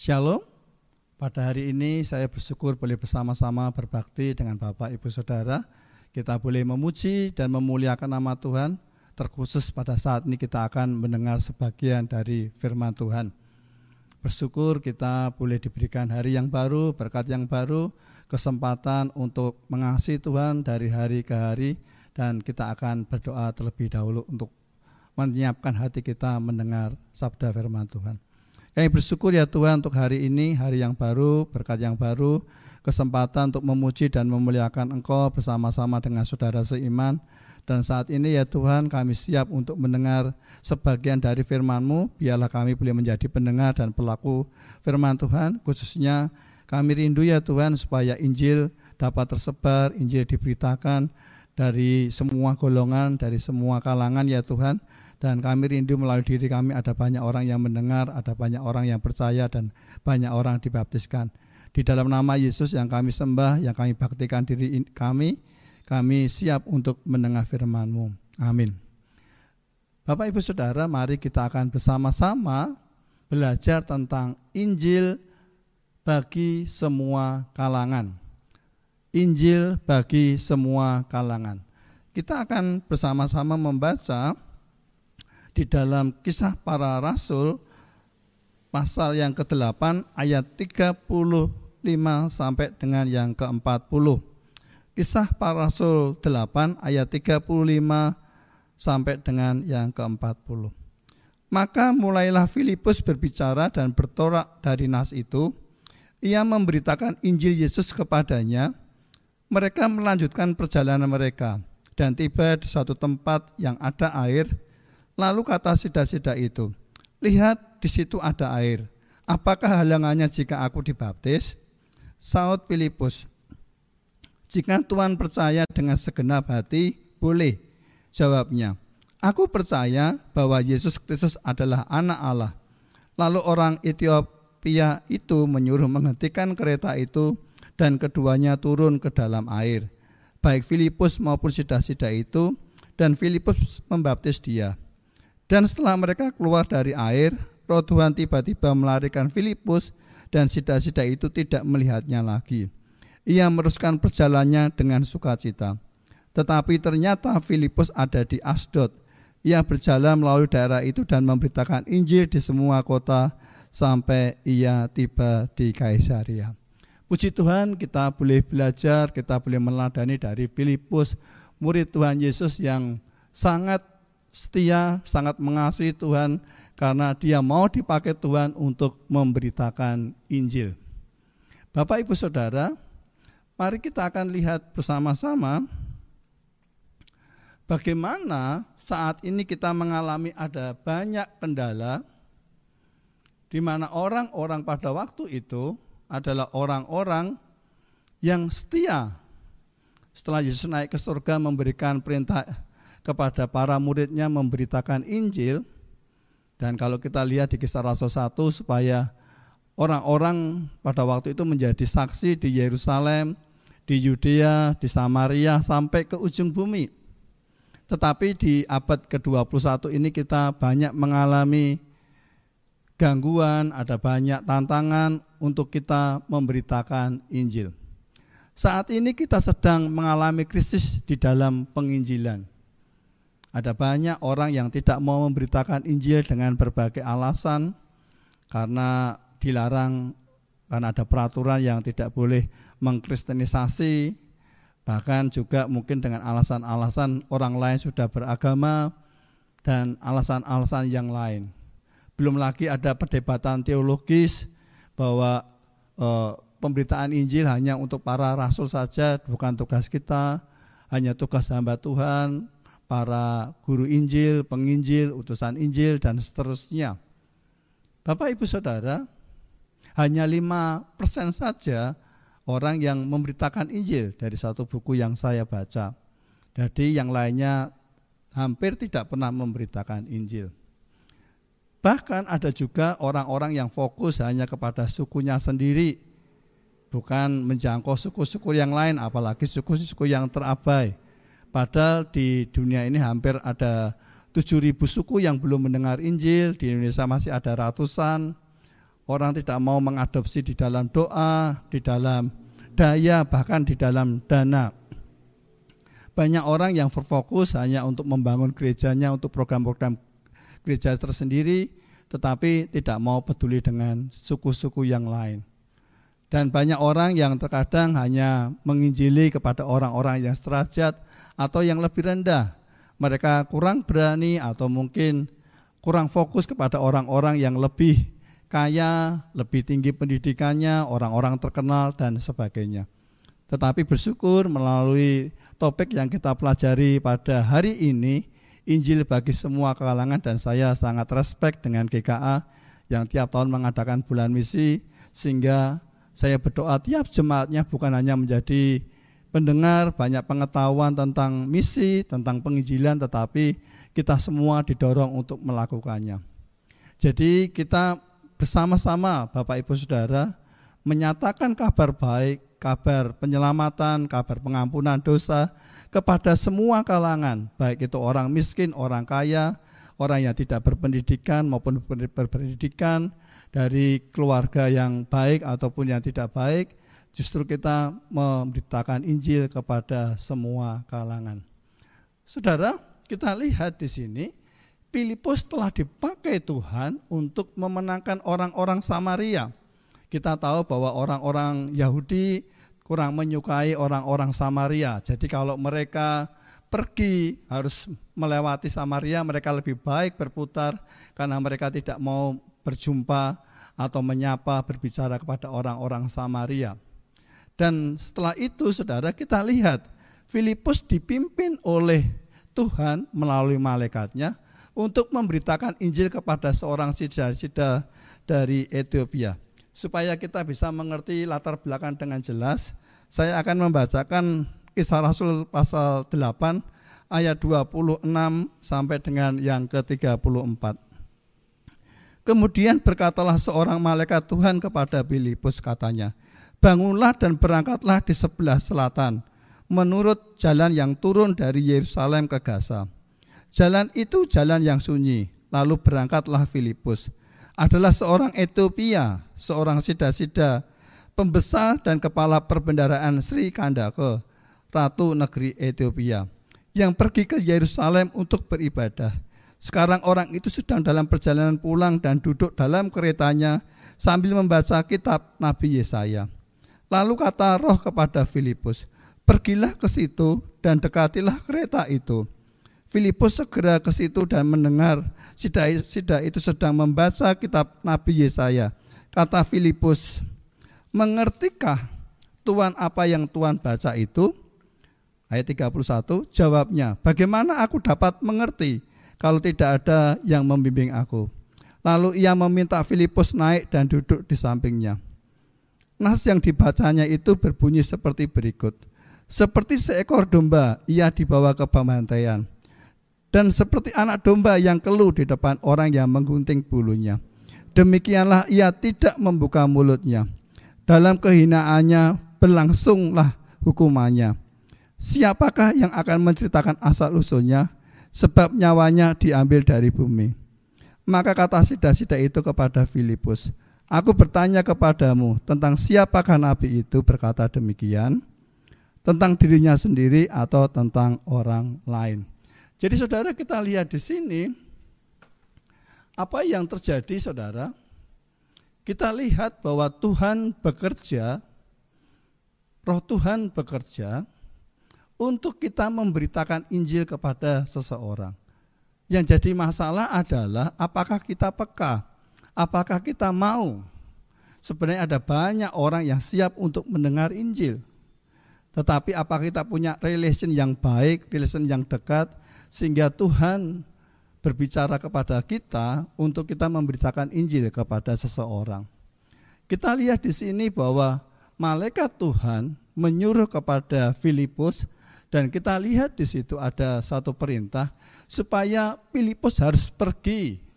Shalom. Pada hari ini saya bersyukur boleh bersama-sama berbakti dengan Bapak Ibu Saudara. Kita boleh memuji dan memuliakan nama Tuhan. Terkhusus pada saat ini kita akan mendengar sebagian dari firman Tuhan. Bersyukur kita boleh diberikan hari yang baru, berkat yang baru, kesempatan untuk mengasihi Tuhan dari hari ke hari dan kita akan berdoa terlebih dahulu untuk menyiapkan hati kita mendengar sabda firman Tuhan. Kami bersyukur ya Tuhan untuk hari ini, hari yang baru, berkat yang baru, kesempatan untuk memuji dan memuliakan Engkau bersama-sama dengan saudara seiman. Dan saat ini ya Tuhan kami siap untuk mendengar sebagian dari firman-Mu, biarlah kami boleh menjadi pendengar dan pelaku firman Tuhan, khususnya kami rindu ya Tuhan supaya Injil dapat tersebar, Injil diberitakan dari semua golongan, dari semua kalangan ya Tuhan, dan kami rindu melalui diri kami ada banyak orang yang mendengar, ada banyak orang yang percaya dan banyak orang dibaptiskan. Di dalam nama Yesus yang kami sembah, yang kami baktikan diri kami, kami siap untuk mendengar firman-Mu. Amin. Bapak Ibu Saudara, mari kita akan bersama-sama belajar tentang Injil bagi semua kalangan. Injil bagi semua kalangan. Kita akan bersama-sama membaca di dalam kisah para rasul pasal yang ke-8 ayat 35 sampai dengan yang ke-40. Kisah para rasul 8 ayat 35 sampai dengan yang ke-40. Maka mulailah Filipus berbicara dan bertorak dari nas itu. Ia memberitakan Injil Yesus kepadanya. Mereka melanjutkan perjalanan mereka dan tiba di suatu tempat yang ada air Lalu kata sida-sida itu, lihat di situ ada air. Apakah halangannya jika aku dibaptis? Saud Filipus, jika Tuhan percaya dengan segenap hati, boleh. Jawabnya, aku percaya bahwa Yesus Kristus adalah anak Allah. Lalu orang Ethiopia itu menyuruh menghentikan kereta itu dan keduanya turun ke dalam air. Baik Filipus maupun sida-sida itu dan Filipus membaptis dia. Dan setelah mereka keluar dari air, roh Tuhan tiba-tiba melarikan Filipus dan sida-sida itu tidak melihatnya lagi. Ia meneruskan perjalanannya dengan sukacita. Tetapi ternyata Filipus ada di Asdod. Ia berjalan melalui daerah itu dan memberitakan Injil di semua kota sampai ia tiba di Kaisaria. Puji Tuhan kita boleh belajar, kita boleh meladani dari Filipus, murid Tuhan Yesus yang sangat setia, sangat mengasihi Tuhan karena dia mau dipakai Tuhan untuk memberitakan Injil. Bapak Ibu Saudara, mari kita akan lihat bersama-sama bagaimana saat ini kita mengalami ada banyak kendala di mana orang-orang pada waktu itu adalah orang-orang yang setia setelah Yesus naik ke surga memberikan perintah kepada para muridnya memberitakan Injil dan kalau kita lihat di kisah Rasul 1 supaya orang-orang pada waktu itu menjadi saksi di Yerusalem, di Yudea, di Samaria sampai ke ujung bumi. Tetapi di abad ke-21 ini kita banyak mengalami gangguan, ada banyak tantangan untuk kita memberitakan Injil. Saat ini kita sedang mengalami krisis di dalam penginjilan. Ada banyak orang yang tidak mau memberitakan Injil dengan berbagai alasan karena dilarang karena ada peraturan yang tidak boleh mengkristenisasi bahkan juga mungkin dengan alasan-alasan orang lain sudah beragama dan alasan-alasan yang lain. Belum lagi ada perdebatan teologis bahwa e, pemberitaan Injil hanya untuk para rasul saja, bukan tugas kita, hanya tugas hamba Tuhan, para guru Injil, penginjil, utusan Injil, dan seterusnya. Bapak Ibu Saudara, hanya 5% saja orang yang memberitakan Injil dari satu buku yang saya baca. Jadi yang lainnya hampir tidak pernah memberitakan Injil. Bahkan ada juga orang-orang yang fokus hanya kepada sukunya sendiri, bukan menjangkau suku-suku yang lain, apalagi suku-suku yang terabai Padahal di dunia ini hampir ada 7.000 suku yang belum mendengar Injil, di Indonesia masih ada ratusan orang tidak mau mengadopsi di dalam doa, di dalam daya, bahkan di dalam dana. Banyak orang yang berfokus hanya untuk membangun gerejanya, untuk program-program gereja tersendiri, tetapi tidak mau peduli dengan suku-suku yang lain. Dan banyak orang yang terkadang hanya menginjili kepada orang-orang yang sederajat atau yang lebih rendah. Mereka kurang berani atau mungkin kurang fokus kepada orang-orang yang lebih kaya, lebih tinggi pendidikannya, orang-orang terkenal dan sebagainya. Tetapi bersyukur melalui topik yang kita pelajari pada hari ini, Injil bagi semua kalangan dan saya sangat respect dengan GKA yang tiap tahun mengadakan bulan misi sehingga saya berdoa tiap jemaatnya bukan hanya menjadi pendengar banyak pengetahuan tentang misi, tentang penginjilan tetapi kita semua didorong untuk melakukannya. Jadi kita bersama-sama Bapak Ibu Saudara menyatakan kabar baik, kabar penyelamatan, kabar pengampunan dosa kepada semua kalangan, baik itu orang miskin, orang kaya, orang yang tidak berpendidikan maupun berpendidikan, dari keluarga yang baik ataupun yang tidak baik, justru kita memberitakan Injil kepada semua kalangan. Saudara, kita lihat di sini Filipus telah dipakai Tuhan untuk memenangkan orang-orang Samaria. Kita tahu bahwa orang-orang Yahudi kurang menyukai orang-orang Samaria. Jadi kalau mereka pergi harus melewati Samaria, mereka lebih baik berputar karena mereka tidak mau berjumpa atau menyapa berbicara kepada orang-orang Samaria. Dan setelah itu saudara kita lihat Filipus dipimpin oleh Tuhan melalui malaikatnya untuk memberitakan Injil kepada seorang sida-sida dari Ethiopia. Supaya kita bisa mengerti latar belakang dengan jelas, saya akan membacakan kisah Rasul pasal 8 ayat 26 sampai dengan yang ke-34. Kemudian berkatalah seorang malaikat Tuhan kepada Filipus katanya, Bangunlah dan berangkatlah di sebelah selatan, menurut jalan yang turun dari Yerusalem ke Gaza Jalan itu jalan yang sunyi. Lalu berangkatlah Filipus. Adalah seorang Ethiopia, seorang sida-sida, pembesar dan kepala perbendaraan Sri Kandake, ratu negeri Ethiopia, yang pergi ke Yerusalem untuk beribadah. Sekarang orang itu sedang dalam perjalanan pulang dan duduk dalam keretanya sambil membaca kitab Nabi Yesaya. Lalu kata roh kepada Filipus, pergilah ke situ dan dekatilah kereta itu. Filipus segera ke situ dan mendengar Sida, itu sedang membaca kitab Nabi Yesaya. Kata Filipus, mengertikah Tuhan apa yang Tuhan baca itu? Ayat 31, jawabnya, bagaimana aku dapat mengerti kalau tidak ada yang membimbing aku? Lalu ia meminta Filipus naik dan duduk di sampingnya. Nas yang dibacanya itu berbunyi seperti berikut. Seperti seekor domba, ia dibawa ke pembantaian dan seperti anak domba yang keluh di depan orang yang menggunting bulunya. Demikianlah ia tidak membuka mulutnya. Dalam kehinaannya berlangsunglah hukumannya. Siapakah yang akan menceritakan asal usulnya? Sebab nyawanya diambil dari bumi. Maka kata sida-sida itu kepada Filipus, Aku bertanya kepadamu tentang siapakah nabi itu berkata demikian, tentang dirinya sendiri atau tentang orang lain. Jadi saudara kita lihat di sini apa yang terjadi saudara? Kita lihat bahwa Tuhan bekerja, roh Tuhan bekerja untuk kita memberitakan Injil kepada seseorang. Yang jadi masalah adalah apakah kita peka, apakah kita mau. Sebenarnya ada banyak orang yang siap untuk mendengar Injil. Tetapi apakah kita punya relation yang baik, relation yang dekat, sehingga Tuhan berbicara kepada kita untuk kita memberitakan Injil kepada seseorang. Kita lihat di sini bahwa malaikat Tuhan menyuruh kepada Filipus dan kita lihat di situ ada satu perintah supaya Filipus harus pergi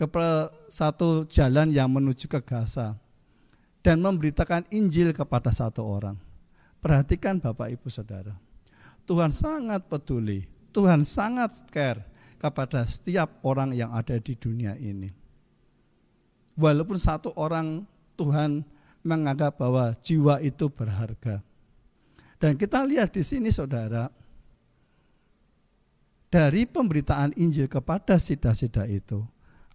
ke satu jalan yang menuju ke Gaza dan memberitakan Injil kepada satu orang. Perhatikan Bapak Ibu Saudara. Tuhan sangat peduli Tuhan sangat care kepada setiap orang yang ada di dunia ini. walaupun satu orang Tuhan menganggap bahwa jiwa itu berharga. Dan kita lihat di sini saudara, dari pemberitaan Injil kepada sida-sida itu,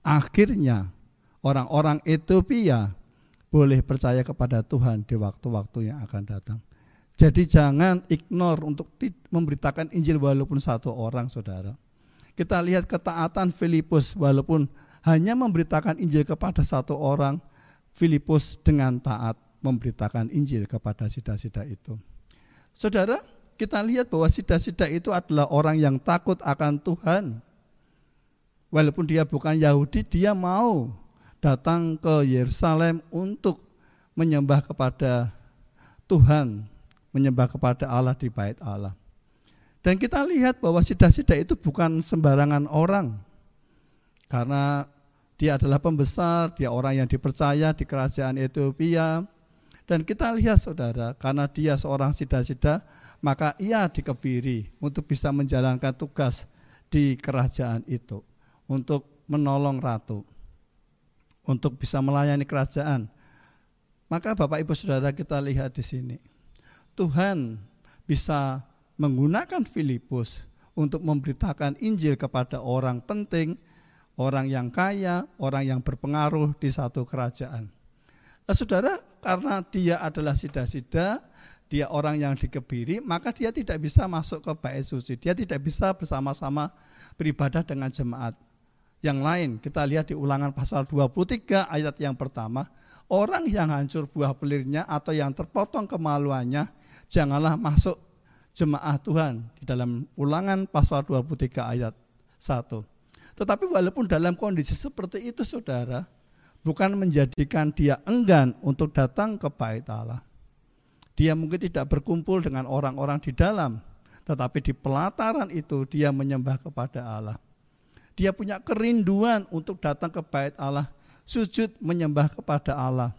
akhirnya orang-orang Ethiopia boleh percaya kepada Tuhan di waktu-waktu yang akan datang. Jadi jangan ignore untuk memberitakan Injil walaupun satu orang saudara. Kita lihat ketaatan Filipus walaupun hanya memberitakan Injil kepada satu orang, Filipus dengan taat memberitakan Injil kepada sida-sida itu. Saudara, kita lihat bahwa sida-sida itu adalah orang yang takut akan Tuhan. Walaupun dia bukan Yahudi, dia mau datang ke Yerusalem untuk menyembah kepada Tuhan, menyembah kepada Allah di bait Allah. Dan kita lihat bahwa sida-sida itu bukan sembarangan orang. Karena dia adalah pembesar, dia orang yang dipercaya di kerajaan Ethiopia. Dan kita lihat saudara, karena dia seorang sida-sida, maka ia dikebiri untuk bisa menjalankan tugas di kerajaan itu. Untuk menolong ratu. Untuk bisa melayani kerajaan. Maka Bapak Ibu Saudara kita lihat di sini. Tuhan bisa menggunakan Filipus untuk memberitakan Injil kepada orang penting, orang yang kaya, orang yang berpengaruh di satu kerajaan. Nah, saudara, karena dia adalah sida-sida, dia orang yang dikebiri, maka dia tidak bisa masuk ke bait suci. Dia tidak bisa bersama-sama beribadah dengan jemaat yang lain. Kita lihat di ulangan pasal 23 ayat yang pertama, orang yang hancur buah pelirnya atau yang terpotong kemaluannya, janganlah masuk jemaah Tuhan di dalam ulangan pasal 23 ayat 1. Tetapi walaupun dalam kondisi seperti itu saudara, bukan menjadikan dia enggan untuk datang ke bait Allah. Dia mungkin tidak berkumpul dengan orang-orang di dalam, tetapi di pelataran itu dia menyembah kepada Allah. Dia punya kerinduan untuk datang ke bait Allah, sujud menyembah kepada Allah.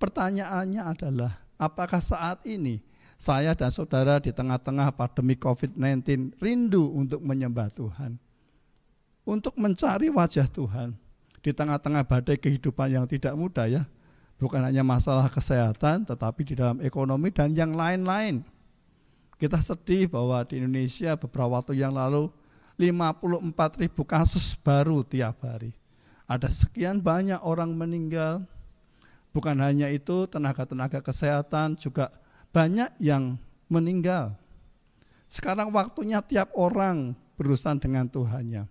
Pertanyaannya adalah, apakah saat ini saya dan saudara di tengah-tengah pandemi COVID-19 rindu untuk menyembah Tuhan. Untuk mencari wajah Tuhan di tengah-tengah badai kehidupan yang tidak mudah ya. Bukan hanya masalah kesehatan tetapi di dalam ekonomi dan yang lain-lain. Kita sedih bahwa di Indonesia beberapa waktu yang lalu 54 ribu kasus baru tiap hari. Ada sekian banyak orang meninggal. Bukan hanya itu, tenaga-tenaga kesehatan juga banyak yang meninggal. Sekarang waktunya tiap orang berurusan dengan Tuhannya.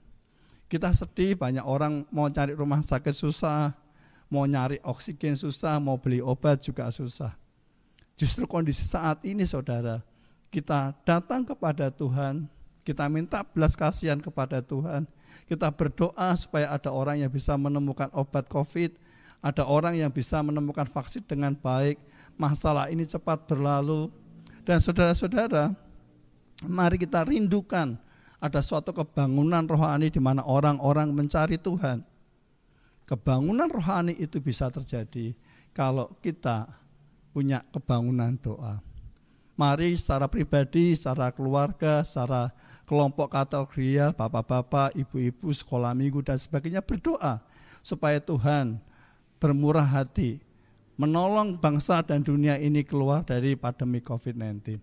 Kita sedih banyak orang mau cari rumah sakit susah, mau nyari oksigen susah, mau beli obat juga susah. Justru kondisi saat ini saudara, kita datang kepada Tuhan, kita minta belas kasihan kepada Tuhan, kita berdoa supaya ada orang yang bisa menemukan obat COVID, ada orang yang bisa menemukan vaksin dengan baik, masalah ini cepat berlalu. Dan saudara-saudara, mari kita rindukan ada suatu kebangunan rohani di mana orang-orang mencari Tuhan. Kebangunan rohani itu bisa terjadi kalau kita punya kebangunan doa. Mari secara pribadi, secara keluarga, secara kelompok kategorial, bapak-bapak, ibu-ibu, sekolah minggu dan sebagainya berdoa supaya Tuhan bermurah hati menolong bangsa dan dunia ini keluar dari pandemi COVID-19.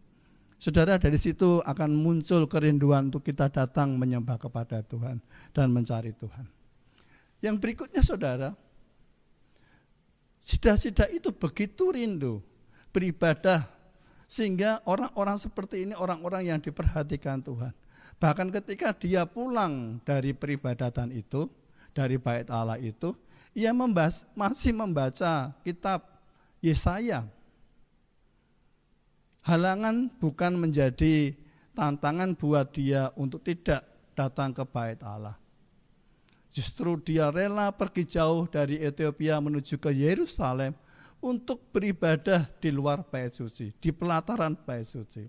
Saudara, dari situ akan muncul kerinduan untuk kita datang menyembah kepada Tuhan dan mencari Tuhan. Yang berikutnya saudara, sida-sida itu begitu rindu beribadah sehingga orang-orang seperti ini orang-orang yang diperhatikan Tuhan. Bahkan ketika dia pulang dari peribadatan itu, dari bait Allah itu, ia membahas, masih membaca kitab Yesaya. Halangan bukan menjadi tantangan buat dia untuk tidak datang ke bait Allah. Justru dia rela pergi jauh dari Ethiopia menuju ke Yerusalem untuk beribadah di luar bait suci, di pelataran bait suci.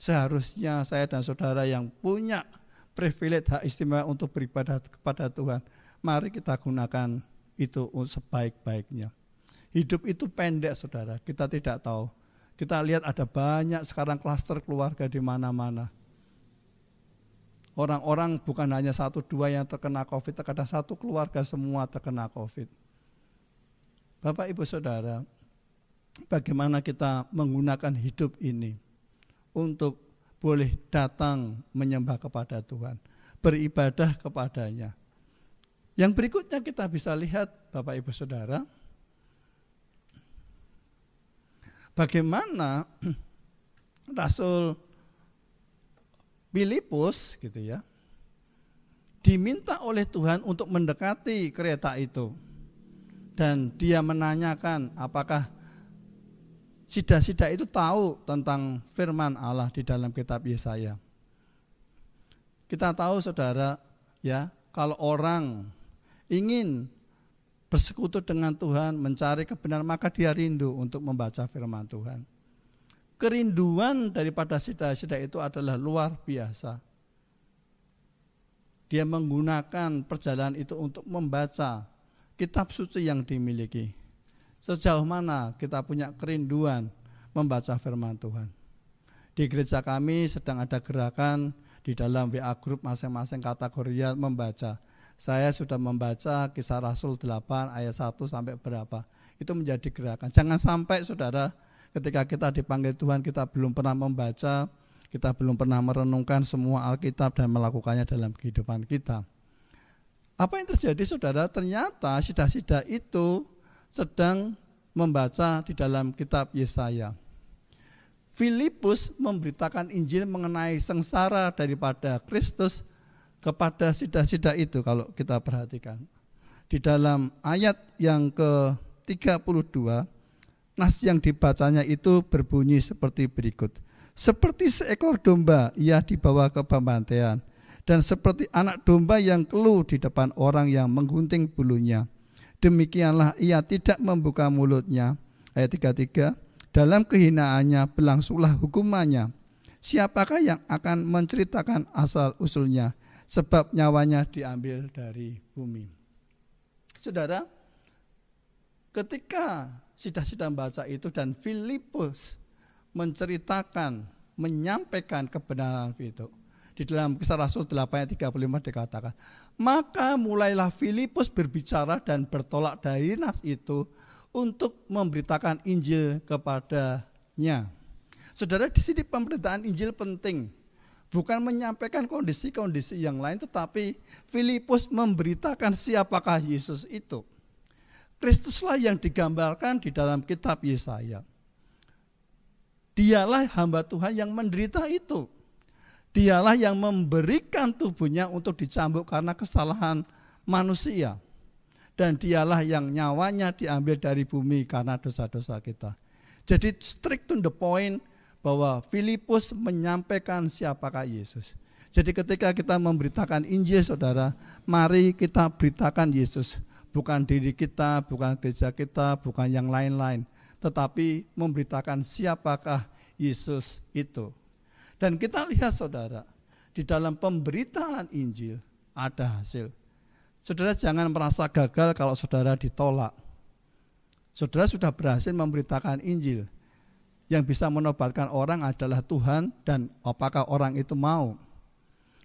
Seharusnya saya dan saudara yang punya privilege hak istimewa untuk beribadah kepada Tuhan, mari kita gunakan itu sebaik-baiknya. Hidup itu pendek saudara, kita tidak tahu. Kita lihat ada banyak sekarang klaster keluarga di mana-mana. orang-orang bukan hanya satu dua yang terkena COVID, terkadang satu keluarga semua terkena COVID. Bapak Ibu Saudara, bagaimana kita menggunakan hidup ini untuk boleh datang menyembah kepada Tuhan, beribadah kepadanya. Yang berikutnya kita bisa lihat Bapak Ibu Saudara, bagaimana Rasul Filipus gitu ya diminta oleh Tuhan untuk mendekati kereta itu dan dia menanyakan apakah sida-sida itu tahu tentang firman Allah di dalam kitab Yesaya. Kita tahu saudara ya kalau orang ingin bersekutu dengan Tuhan, mencari kebenaran, maka dia rindu untuk membaca firman Tuhan kerinduan daripada sida-sida itu adalah luar biasa. Dia menggunakan perjalanan itu untuk membaca kitab suci yang dimiliki. Sejauh mana kita punya kerinduan membaca firman Tuhan. Di gereja kami sedang ada gerakan di dalam WA group masing-masing kategori membaca. Saya sudah membaca kisah Rasul 8 ayat 1 sampai berapa. Itu menjadi gerakan. Jangan sampai saudara ketika kita dipanggil Tuhan kita belum pernah membaca, kita belum pernah merenungkan semua Alkitab dan melakukannya dalam kehidupan kita. Apa yang terjadi saudara? Ternyata sida-sida itu sedang membaca di dalam kitab Yesaya. Filipus memberitakan Injil mengenai sengsara daripada Kristus kepada sida-sida itu kalau kita perhatikan. Di dalam ayat yang ke-32 Nas yang dibacanya itu berbunyi seperti berikut. Seperti seekor domba ia dibawa ke pembantaian dan seperti anak domba yang keluh di depan orang yang menggunting bulunya. Demikianlah ia tidak membuka mulutnya. Ayat 33, dalam kehinaannya berlangsunglah hukumannya. Siapakah yang akan menceritakan asal usulnya? Sebab nyawanya diambil dari bumi. Saudara, ketika sudah-sudah membaca itu dan Filipus menceritakan, menyampaikan kebenaran itu. Di dalam kisah Rasul 8 ayat 35 dikatakan, maka mulailah Filipus berbicara dan bertolak dari nas itu untuk memberitakan Injil kepadanya. Saudara, di sini pemberitaan Injil penting. Bukan menyampaikan kondisi-kondisi yang lain, tetapi Filipus memberitakan siapakah Yesus itu. Kristuslah yang digambarkan di dalam kitab Yesaya. Dialah hamba Tuhan yang menderita itu. Dialah yang memberikan tubuhnya untuk dicambuk karena kesalahan manusia. Dan dialah yang nyawanya diambil dari bumi karena dosa-dosa kita. Jadi strict to the point bahwa Filipus menyampaikan siapakah Yesus. Jadi ketika kita memberitakan Injil saudara, mari kita beritakan Yesus bukan diri kita, bukan gereja kita, bukan yang lain-lain, tetapi memberitakan siapakah Yesus itu. Dan kita lihat saudara, di dalam pemberitaan Injil ada hasil. Saudara jangan merasa gagal kalau saudara ditolak. Saudara sudah berhasil memberitakan Injil. Yang bisa menobatkan orang adalah Tuhan dan apakah orang itu mau.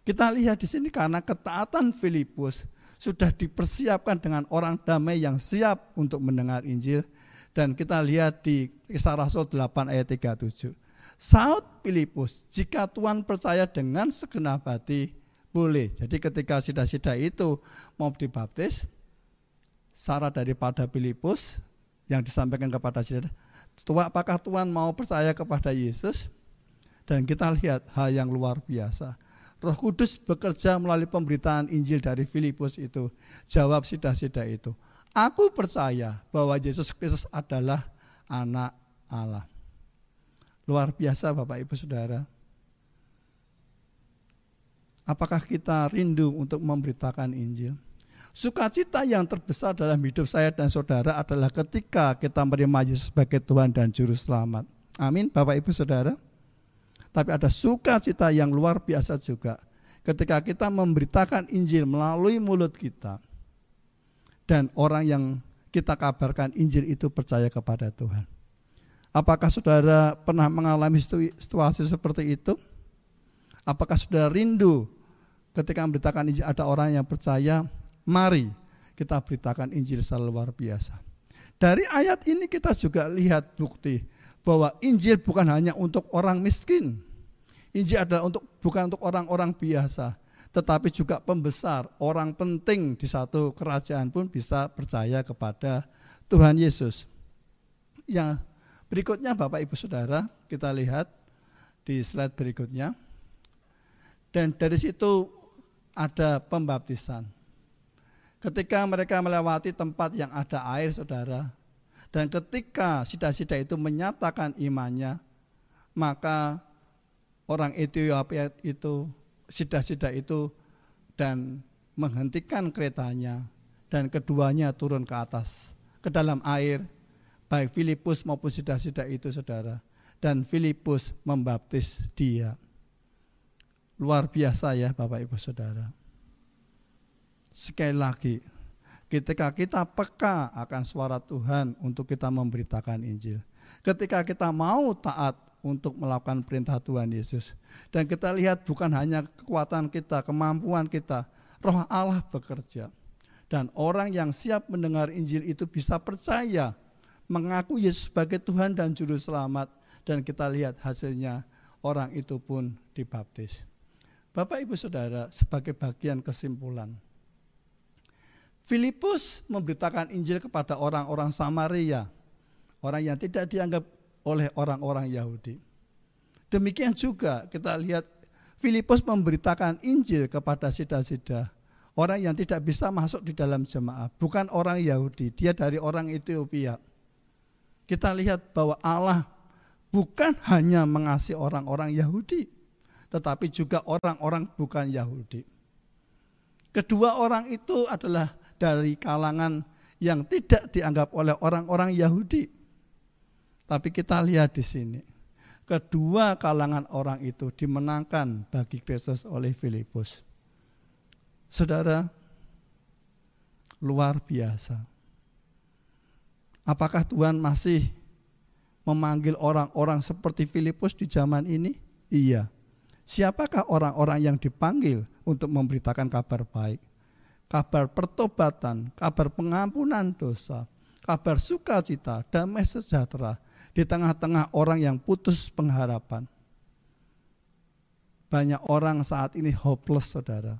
Kita lihat di sini karena ketaatan Filipus sudah dipersiapkan dengan orang damai yang siap untuk mendengar Injil. Dan kita lihat di kisah Rasul 8 ayat 37. Saud Filipus, jika Tuhan percaya dengan segenap hati, boleh. Jadi ketika sida-sida itu mau dibaptis, syarat daripada Filipus yang disampaikan kepada sida, apakah Tuhan mau percaya kepada Yesus? Dan kita lihat hal yang luar biasa. Roh Kudus bekerja melalui pemberitaan Injil dari Filipus itu. Jawab sida-sida itu. Aku percaya bahwa Yesus Kristus adalah anak Allah. Luar biasa Bapak Ibu Saudara. Apakah kita rindu untuk memberitakan Injil? Sukacita yang terbesar dalam hidup saya dan saudara adalah ketika kita menerima Yesus sebagai Tuhan dan Juru Selamat. Amin, Bapak Ibu Saudara tapi ada sukacita yang luar biasa juga ketika kita memberitakan Injil melalui mulut kita dan orang yang kita kabarkan Injil itu percaya kepada Tuhan. Apakah saudara pernah mengalami situasi seperti itu? Apakah saudara rindu ketika memberitakan Injil ada orang yang percaya, mari kita beritakan Injil secara luar biasa. Dari ayat ini kita juga lihat bukti bahwa Injil bukan hanya untuk orang miskin. Injil adalah untuk bukan untuk orang-orang biasa, tetapi juga pembesar, orang penting di satu kerajaan pun bisa percaya kepada Tuhan Yesus. Yang berikutnya Bapak Ibu Saudara, kita lihat di slide berikutnya. Dan dari situ ada pembaptisan. Ketika mereka melewati tempat yang ada air, saudara, dan ketika sida-sida itu menyatakan imannya, maka orang Ethiopia itu, sida-sida itu, dan menghentikan keretanya, dan keduanya turun ke atas, ke dalam air, baik Filipus maupun sida-sida itu, saudara. Dan Filipus membaptis dia. Luar biasa ya Bapak Ibu Saudara. Sekali lagi, ketika kita peka akan suara Tuhan untuk kita memberitakan Injil. Ketika kita mau taat untuk melakukan perintah Tuhan Yesus. Dan kita lihat bukan hanya kekuatan kita, kemampuan kita, roh Allah bekerja. Dan orang yang siap mendengar Injil itu bisa percaya, mengaku Yesus sebagai Tuhan dan Juru Selamat. Dan kita lihat hasilnya orang itu pun dibaptis. Bapak Ibu Saudara, sebagai bagian kesimpulan. Filipus memberitakan Injil kepada orang-orang Samaria, orang yang tidak dianggap oleh orang-orang Yahudi. Demikian juga kita lihat Filipus memberitakan Injil kepada sida-sida, orang yang tidak bisa masuk di dalam jemaah, bukan orang Yahudi, dia dari orang Ethiopia. Kita lihat bahwa Allah bukan hanya mengasihi orang-orang Yahudi, tetapi juga orang-orang bukan Yahudi. Kedua orang itu adalah dari kalangan yang tidak dianggap oleh orang-orang Yahudi. Tapi kita lihat di sini, kedua kalangan orang itu dimenangkan bagi Kristus oleh Filipus. Saudara, luar biasa. Apakah Tuhan masih memanggil orang-orang seperti Filipus di zaman ini? Iya. Siapakah orang-orang yang dipanggil untuk memberitakan kabar baik? Kabar pertobatan, kabar pengampunan dosa, kabar sukacita, damai sejahtera di tengah-tengah orang yang putus pengharapan. Banyak orang saat ini hopeless, saudara.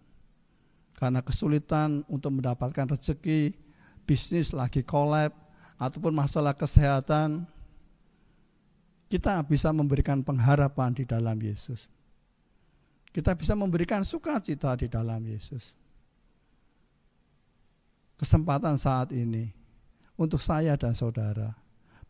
Karena kesulitan untuk mendapatkan rezeki, bisnis lagi kolab, ataupun masalah kesehatan, kita bisa memberikan pengharapan di dalam Yesus kita bisa memberikan sukacita di dalam Yesus. Kesempatan saat ini untuk saya dan saudara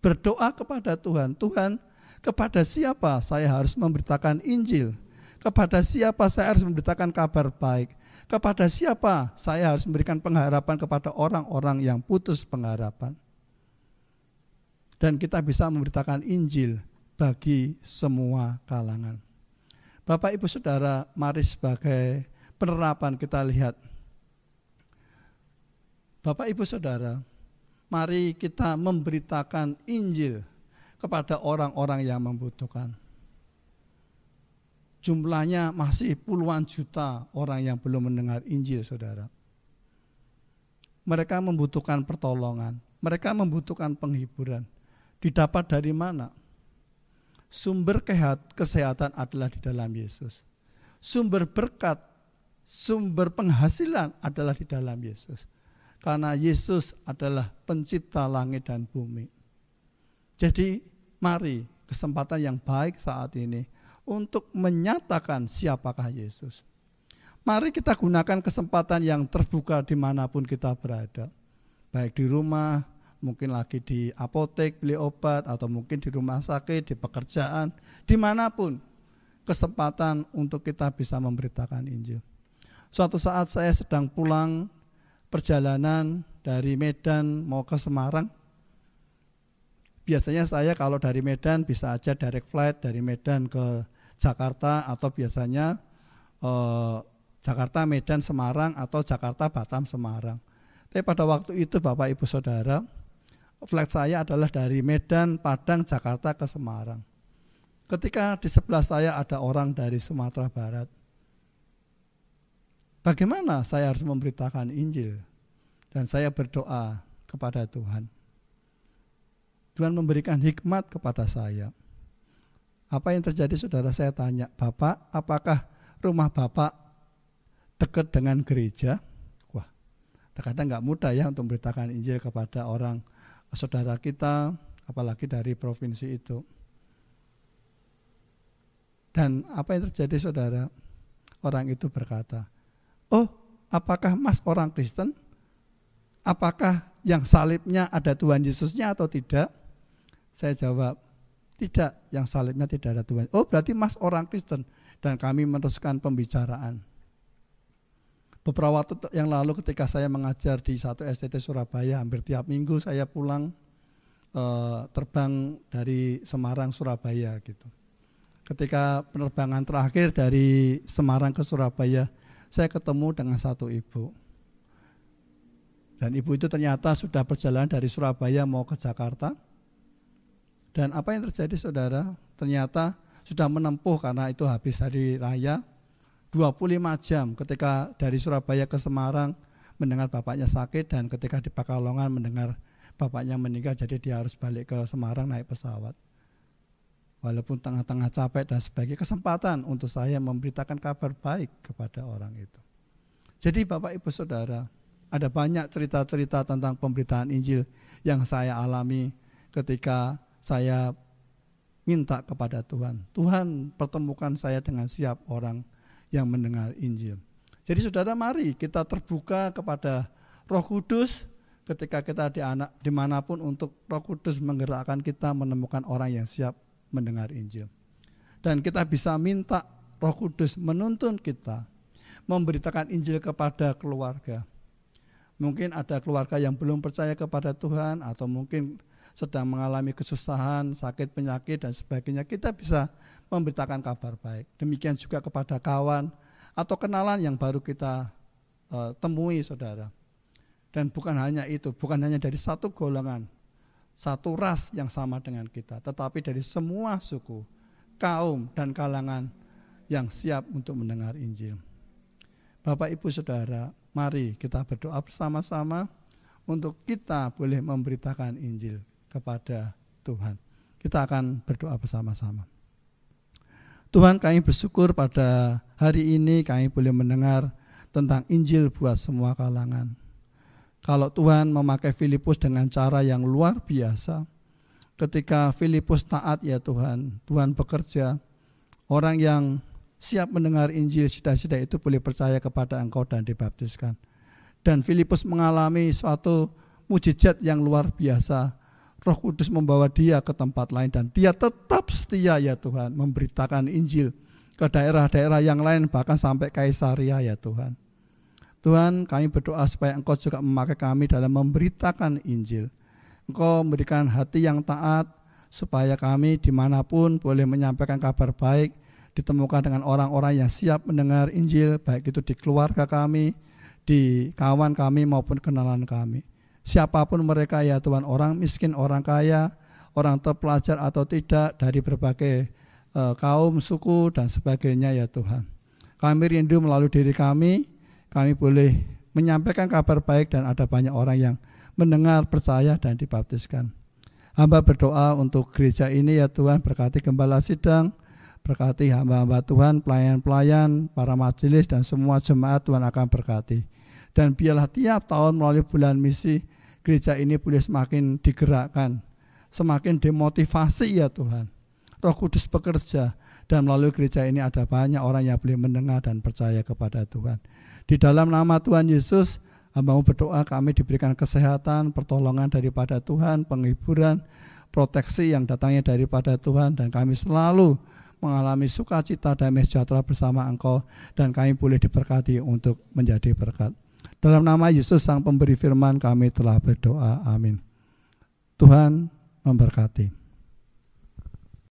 berdoa kepada Tuhan, Tuhan, kepada siapa saya harus memberitakan Injil? Kepada siapa saya harus memberitakan kabar baik? Kepada siapa saya harus memberikan pengharapan kepada orang-orang yang putus pengharapan? Dan kita bisa memberitakan Injil bagi semua kalangan. Bapak Ibu Saudara, mari sebagai penerapan kita lihat. Bapak Ibu Saudara, mari kita memberitakan Injil kepada orang-orang yang membutuhkan. Jumlahnya masih puluhan juta orang yang belum mendengar Injil, Saudara. Mereka membutuhkan pertolongan, mereka membutuhkan penghiburan. Didapat dari mana? sumber kesehatan adalah di dalam Yesus. Sumber berkat, sumber penghasilan adalah di dalam Yesus. Karena Yesus adalah pencipta langit dan bumi. Jadi mari kesempatan yang baik saat ini untuk menyatakan siapakah Yesus. Mari kita gunakan kesempatan yang terbuka di mana pun kita berada. Baik di rumah, mungkin lagi di apotek beli obat atau mungkin di rumah sakit, di pekerjaan, di mana pun kesempatan untuk kita bisa memberitakan Injil. Suatu saat saya sedang pulang perjalanan dari Medan mau ke Semarang. Biasanya saya kalau dari Medan bisa aja direct flight dari Medan ke Jakarta atau biasanya eh, Jakarta Medan Semarang atau Jakarta Batam Semarang. Tapi pada waktu itu Bapak Ibu Saudara, flight saya adalah dari Medan, Padang, Jakarta ke Semarang. Ketika di sebelah saya ada orang dari Sumatera Barat. Bagaimana saya harus memberitakan Injil? Dan saya berdoa kepada Tuhan. Tuhan memberikan hikmat kepada saya. Apa yang terjadi saudara saya tanya, Bapak, apakah rumah Bapak dekat dengan gereja? Wah, terkadang nggak mudah ya untuk memberitakan Injil kepada orang saudara kita, apalagi dari provinsi itu. Dan apa yang terjadi saudara? Orang itu berkata, oh apakah mas orang Kristen? Apakah yang salibnya ada Tuhan Yesusnya atau tidak? Saya jawab, tidak, yang salibnya tidak ada Tuhan. Oh berarti mas orang Kristen. Dan kami meneruskan pembicaraan. Beberapa waktu yang lalu ketika saya mengajar di satu STT Surabaya, hampir tiap minggu saya pulang eh, terbang dari Semarang Surabaya gitu ketika penerbangan terakhir dari Semarang ke Surabaya, saya ketemu dengan satu ibu. Dan ibu itu ternyata sudah berjalan dari Surabaya mau ke Jakarta. Dan apa yang terjadi saudara? Ternyata sudah menempuh karena itu habis hari raya 25 jam ketika dari Surabaya ke Semarang mendengar bapaknya sakit dan ketika di Pakalongan mendengar bapaknya meninggal jadi dia harus balik ke Semarang naik pesawat walaupun tengah-tengah capek dan sebagai kesempatan untuk saya memberitakan kabar baik kepada orang itu. Jadi Bapak Ibu Saudara, ada banyak cerita-cerita tentang pemberitaan Injil yang saya alami ketika saya minta kepada Tuhan. Tuhan pertemukan saya dengan siap orang yang mendengar Injil. Jadi saudara mari kita terbuka kepada roh kudus ketika kita di anak di mana pun untuk roh kudus menggerakkan kita menemukan orang yang siap mendengar Injil. Dan kita bisa minta Roh Kudus menuntun kita memberitakan Injil kepada keluarga. Mungkin ada keluarga yang belum percaya kepada Tuhan atau mungkin sedang mengalami kesusahan, sakit, penyakit dan sebagainya. Kita bisa memberitakan kabar baik. Demikian juga kepada kawan atau kenalan yang baru kita uh, temui saudara. Dan bukan hanya itu, bukan hanya dari satu golongan, satu ras yang sama dengan kita, tetapi dari semua suku, kaum, dan kalangan yang siap untuk mendengar Injil. Bapak, ibu, saudara, mari kita berdoa bersama-sama untuk kita boleh memberitakan Injil kepada Tuhan. Kita akan berdoa bersama-sama. Tuhan, kami bersyukur pada hari ini kami boleh mendengar tentang Injil buat semua kalangan. Kalau Tuhan memakai Filipus dengan cara yang luar biasa, ketika Filipus taat ya Tuhan, Tuhan bekerja, orang yang siap mendengar Injil sida-sida itu boleh percaya kepada engkau dan dibaptiskan. Dan Filipus mengalami suatu mujizat yang luar biasa. Roh Kudus membawa dia ke tempat lain dan dia tetap setia ya Tuhan memberitakan Injil ke daerah-daerah yang lain bahkan sampai Kaisaria ya Tuhan. Tuhan kami berdoa supaya Engkau juga memakai kami dalam memberitakan Injil. Engkau memberikan hati yang taat supaya kami di mana pun boleh menyampaikan kabar baik, ditemukan dengan orang-orang yang siap mendengar Injil, baik itu di keluarga kami, di kawan kami maupun kenalan kami. Siapa pun mereka ya Tuhan, orang miskin, orang kaya, orang terpelajar atau tidak dari berbagai uh, kaum, suku dan sebagainya ya Tuhan. Kami rindu melalui diri kami, kami boleh menyampaikan kabar baik dan ada banyak orang yang mendengar, percaya dan dibaptiskan. Hamba berdoa untuk gereja ini ya Tuhan berkati gembala sidang, berkati hamba-hamba Tuhan, pelayan-pelayan, para majelis dan semua jemaat Tuhan akan berkati. Dan biarlah tiap tahun melalui bulan misi gereja ini boleh semakin digerakkan, semakin demotivasi ya Tuhan. Roh Kudus bekerja dan melalui gereja ini ada banyak orang yang boleh mendengar dan percaya kepada Tuhan. Di dalam nama Tuhan Yesus, mau berdoa kami diberikan kesehatan, pertolongan daripada Tuhan, penghiburan, proteksi yang datangnya daripada Tuhan dan kami selalu mengalami sukacita damai sejahtera bersama Engkau dan kami boleh diberkati untuk menjadi berkat. Dalam nama Yesus Sang Pemberi Firman kami telah berdoa. Amin. Tuhan memberkati.